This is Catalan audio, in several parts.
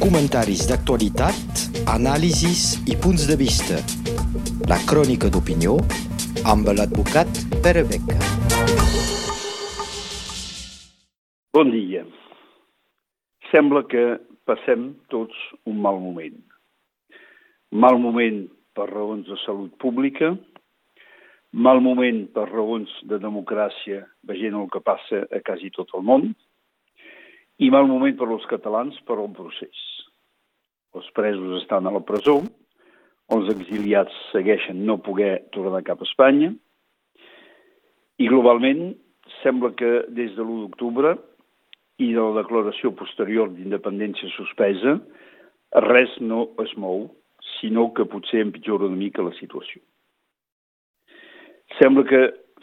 comentaris d'actualitat, anàlisis i punts de vista. La crònica d'opinió amb l'advocat Pere Beca. Bon dia. Sembla que passem tots un mal moment. Mal moment per raons de salut pública, mal moment per raons de democràcia, veient el que passa a quasi tot el món, i mal moment per als catalans per al procés. Els presos estan a la presó, els exiliats segueixen no poder tornar cap a Espanya, i globalment sembla que des de l'1 d'octubre i de la declaració posterior d'independència suspesa, res no es mou, sinó que potser empitjora una mica la situació. Sembla que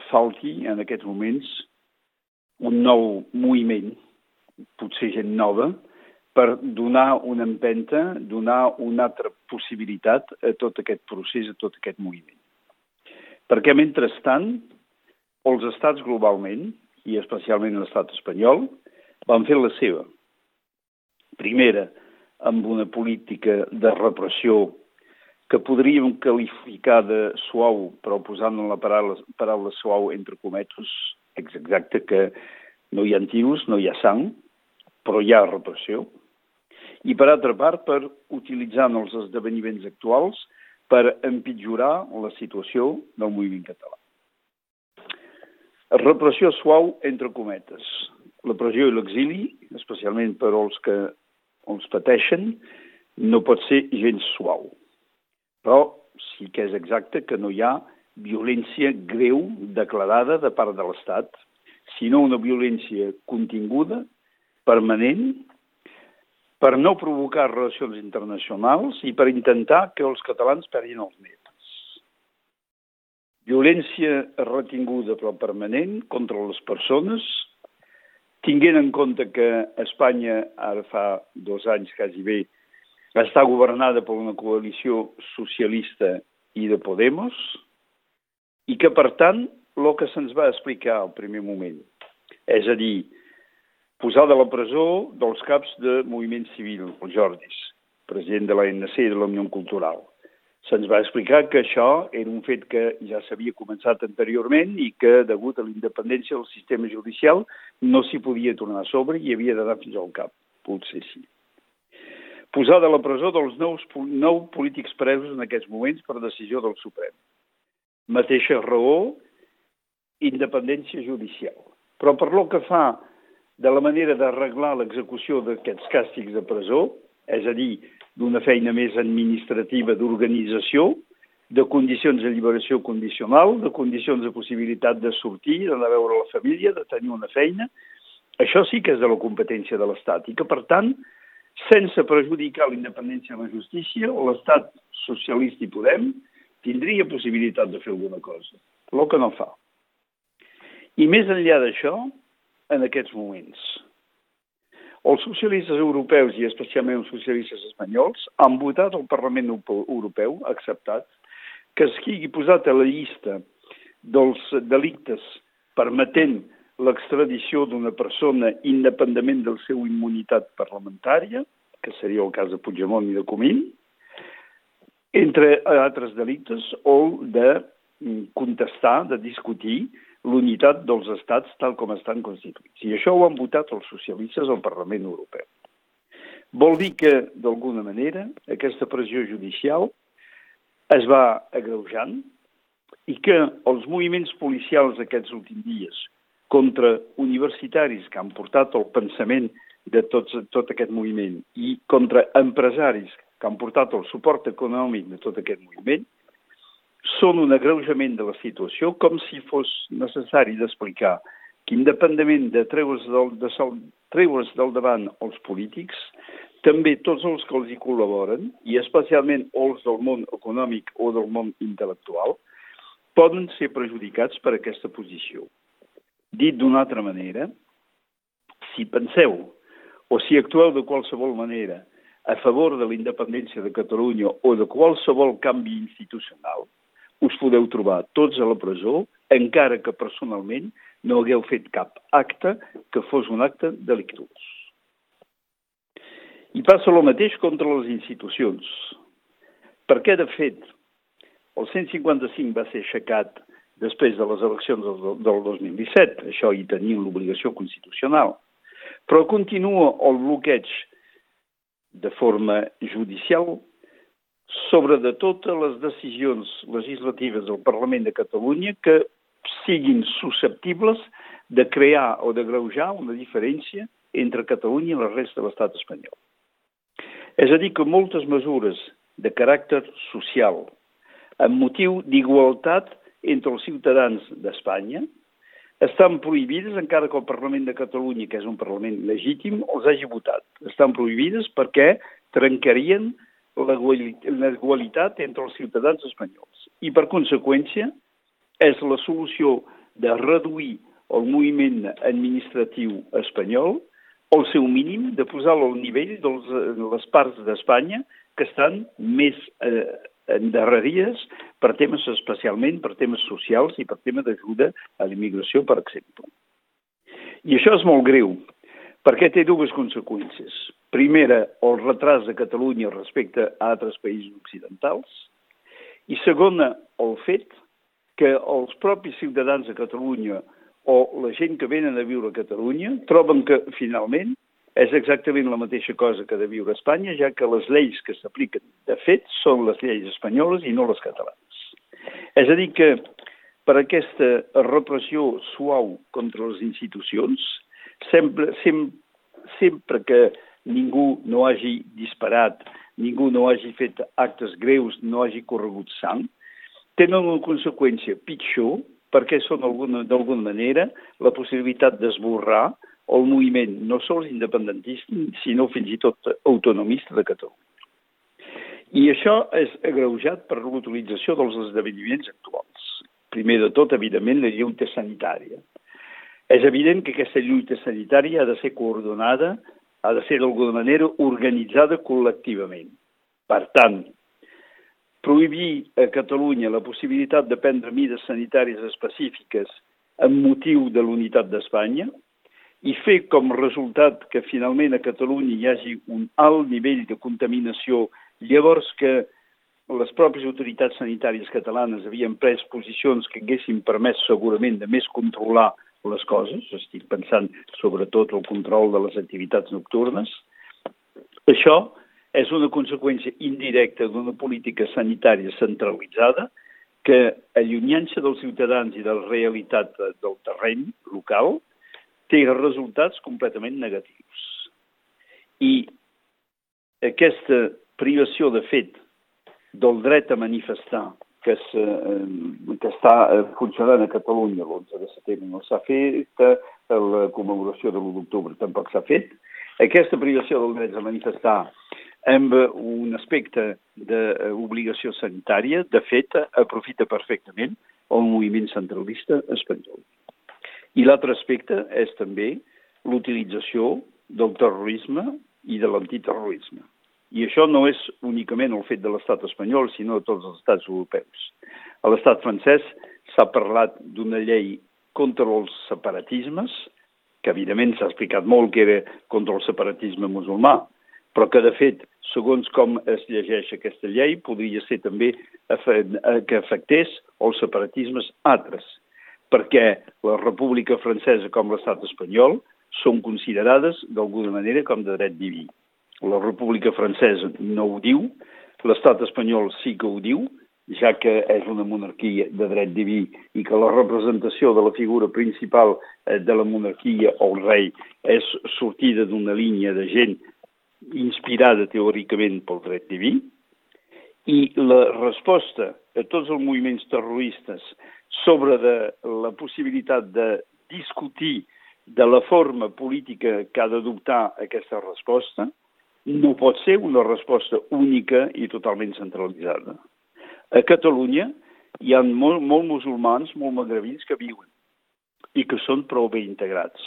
falti en aquests moments un nou moviment, potser gent nova, per donar una empenta, donar una altra possibilitat a tot aquest procés, a tot aquest moviment. Perquè, mentrestant, els estats globalment, i especialment l'estat espanyol, van fer la seva. Primera, amb una política de repressió que podríem qualificar de suau, però posant la paraula, paraula suau entre cometes, és exacte que no hi ha tiros, no hi ha sang, però hi ha repressió. I per altra part, per utilitzant els esdeveniments actuals per empitjorar la situació del moviment català. Repressió suau entre cometes. La pressió i l'exili, especialment per als que els pateixen, no pot ser gens suau. Però sí que és exacte que no hi ha violència greu declarada de part de l'Estat, sinó una violència continguda, permanent, per no provocar relacions internacionals i per intentar que els catalans perdin els nets. Violència retinguda però permanent contra les persones, tinguent en compte que Espanya ara fa dos anys quasi bé està governada per una coalició socialista i de Podemos, i que, per tant, el que se'ns va explicar al primer moment, és a dir, posar de la presó dels caps de moviment civil, el Jordis, president de l'ANC i de la Unió Cultural. Se'ns va explicar que això era un fet que ja s'havia començat anteriorment i que, degut a la independència del sistema judicial, no s'hi podia tornar a sobre i havia d'anar fins al cap. Potser sí posar de la presó dels nous, nou polítics presos en aquests moments per decisió del Suprem. Mateixa raó, independència judicial. Però per lo que fa de la manera d'arreglar l'execució d'aquests càstigs de presó, és a dir, d'una feina més administrativa d'organització, de condicions de lliberació condicional, de condicions de possibilitat de sortir, d'anar a veure la família, de tenir una feina, això sí que és de la competència de l'Estat i que, per tant, sense perjudicar la independència de la justícia, l'estat socialista i Podem tindria possibilitat de fer alguna cosa, el que no fa. I més enllà d'això, en aquests moments, els socialistes europeus i especialment els socialistes espanyols han votat al Parlament Europeu, acceptat, que es sigui posat a la llista dels delictes permetent l'extradició d'una persona independentment del seu immunitat parlamentària, que seria el cas de Puigdemont i de Comín, entre altres delictes, o de contestar, de discutir l'unitat dels estats tal com estan constituïts. I això ho han votat els socialistes al Parlament Europeu. Vol dir que, d'alguna manera, aquesta pressió judicial es va agreujant i que els moviments policials aquests últims dies, contra universitaris que han portat el pensament de tots, tot aquest moviment i contra empresaris que han portat el suport econòmic de tot aquest moviment, són un agreujament de la situació com si fos necessari d'explicar que independentment de treure's del, de sol, treure's del davant els polítics, també tots els que els hi col·laboren, i especialment els del món econòmic o del món intel·lectual, poden ser perjudicats per aquesta posició. Dit d'una altra manera, si penseu o si actueu de qualsevol manera a favor de la independència de Catalunya o de qualsevol canvi institucional, us podeu trobar tots a la presó, encara que personalment no hagueu fet cap acte que fos un acte delictuós. I passa el mateix contra les institucions. Perquè, de fet, el 155 va ser aixecat després de les eleccions del, del 2017, això hi tenien l'obligació constitucional, però continua el bloqueig de forma judicial sobre de totes les decisions legislatives del Parlament de Catalunya que siguin susceptibles de crear o de greujar una diferència entre Catalunya i la resta de l'estat espanyol. És a dir, que moltes mesures de caràcter social, amb motiu d'igualtat entre els ciutadans d'Espanya, estan prohibides encara que el Parlament de Catalunya, que és un Parlament legítim, els hagi votat. Estan prohibides perquè trencarien la igualitat entre els ciutadans espanyols. I, per conseqüència, és la solució de reduir el moviment administratiu espanyol al seu mínim, de posar-lo al nivell de les parts d'Espanya que estan més eh, endarrerides per temes especialment, per temes socials i per tema d'ajuda a l'immigració, per exemple. I això és molt greu, perquè té dues conseqüències. Primera, el retras de Catalunya respecte a altres països occidentals, i segona, el fet que els propis ciutadans de Catalunya o la gent que venen a viure a Catalunya troben que, finalment, és exactament la mateixa cosa que de viure a Espanya, ja que les lleis que s'apliquen, de fet, són les lleis espanyoles i no les catalanes. És a dir que per aquesta repressió suau contra les institucions, sempre, sempre, sempre que ningú no hagi disparat, ningú no hagi fet actes greus, no hagi corregut sang, tenen una conseqüència pitjor perquè són d'alguna manera la possibilitat d'esborrar el moviment no sols independentista, sinó fins i tot autonomista de Catalunya. I això és agreujat per l'utilització dels esdeveniments actuals. Primer de tot, evidentment, la lluita sanitària. És evident que aquesta lluita sanitària ha de ser coordonada, ha de ser d'alguna manera organitzada col·lectivament. Per tant, prohibir a Catalunya la possibilitat de prendre mides sanitàries específiques amb motiu de l'unitat d'Espanya, i fer com resultat que finalment a Catalunya hi hagi un alt nivell de contaminació, llavors que les pròpies autoritats sanitàries catalanes havien pres posicions que haguessin permès segurament de més controlar les coses, estic pensant sobretot el control de les activitats nocturnes, això és una conseqüència indirecta d'una política sanitària centralitzada que, allunyant-se dels ciutadans i de la realitat del terreny local, té resultats completament negatius. I aquesta privació de fet del dret a manifestar que, es, que està eh, funcionant a Catalunya l'11 de setembre no s'ha fet, la commemoració de l'1 d'octubre tampoc s'ha fet, aquesta privació del dret a manifestar amb un aspecte d'obligació sanitària, de fet, aprofita perfectament el moviment centralista espanyol. I l'altre aspecte és també l'utilització del terrorisme i de l'antiterrorisme. I això no és únicament el fet de l'estat espanyol, sinó de tots els estats europeus. A l'estat francès s'ha parlat d'una llei contra els separatismes, que evidentment s'ha explicat molt que era contra el separatisme musulmà, però que de fet, segons com es llegeix aquesta llei, podria ser també que afectés els separatismes altres, perquè la República Francesa com l'estat espanyol són considerades d'alguna manera com de dret diví. La República Francesa no ho diu, l'estat espanyol sí que ho diu, ja que és una monarquia de dret diví i que la representació de la figura principal eh, de la monarquia o el rei és sortida d'una línia de gent inspirada teòricament pel dret diví, i la resposta a tots els moviments terroristes sobre de la possibilitat de discutir de la forma política que ha d'adoptar aquesta resposta, no pot ser una resposta única i totalment centralitzada. A Catalunya hi ha molt, molt musulmans, molt magrebins que viuen i que són prou bé integrats.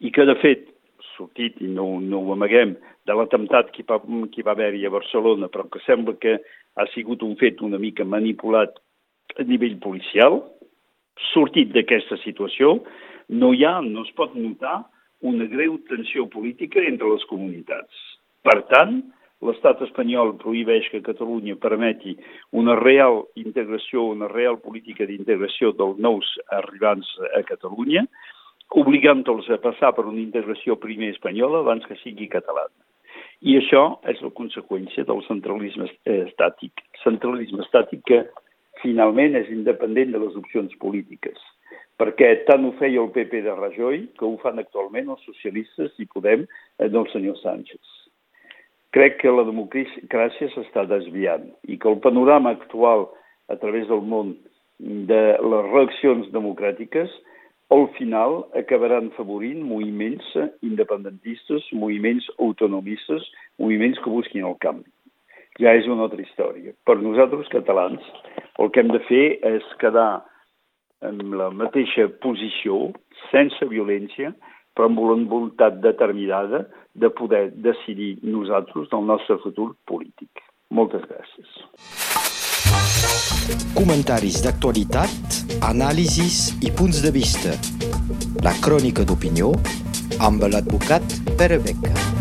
I que, de fet, sortit, i no, no ho amaguem, de l'atemptat que, va, que va haver-hi a Barcelona, però que sembla que ha sigut un fet una mica manipulat a nivell policial, sortit d'aquesta situació, no hi ha, no es pot notar una greu tensió política entre les comunitats. Per tant, l'estat espanyol prohibeix que Catalunya permeti una real integració, una real política d'integració dels nous arribants a Catalunya, obligant-los a passar per una integració primer espanyola abans que sigui catalana. I això és la conseqüència del centralisme estàtic. Centralisme estàtic que finalment és independent de les opcions polítiques perquè tant ho feia el PP de Rajoy que ho fan actualment els socialistes i Podem del senyor Sánchez. Crec que la democràcia s'està desviant i que el panorama actual a través del món de les reaccions democràtiques al final acabaran favorint moviments independentistes, moviments autonomistes, moviments que busquin el canvi. Ja és una altra història. Per nosaltres, catalans, el que hem de fer és quedar en la mateixa posició, sense violència, però amb una voluntat determinada de poder decidir nosaltres del nostre futur polític. Moltes gràcies. Comentaris d'actualitat, anàlisis i punts de vista. La crònica d'opinió amb l'advocat Pere Beca.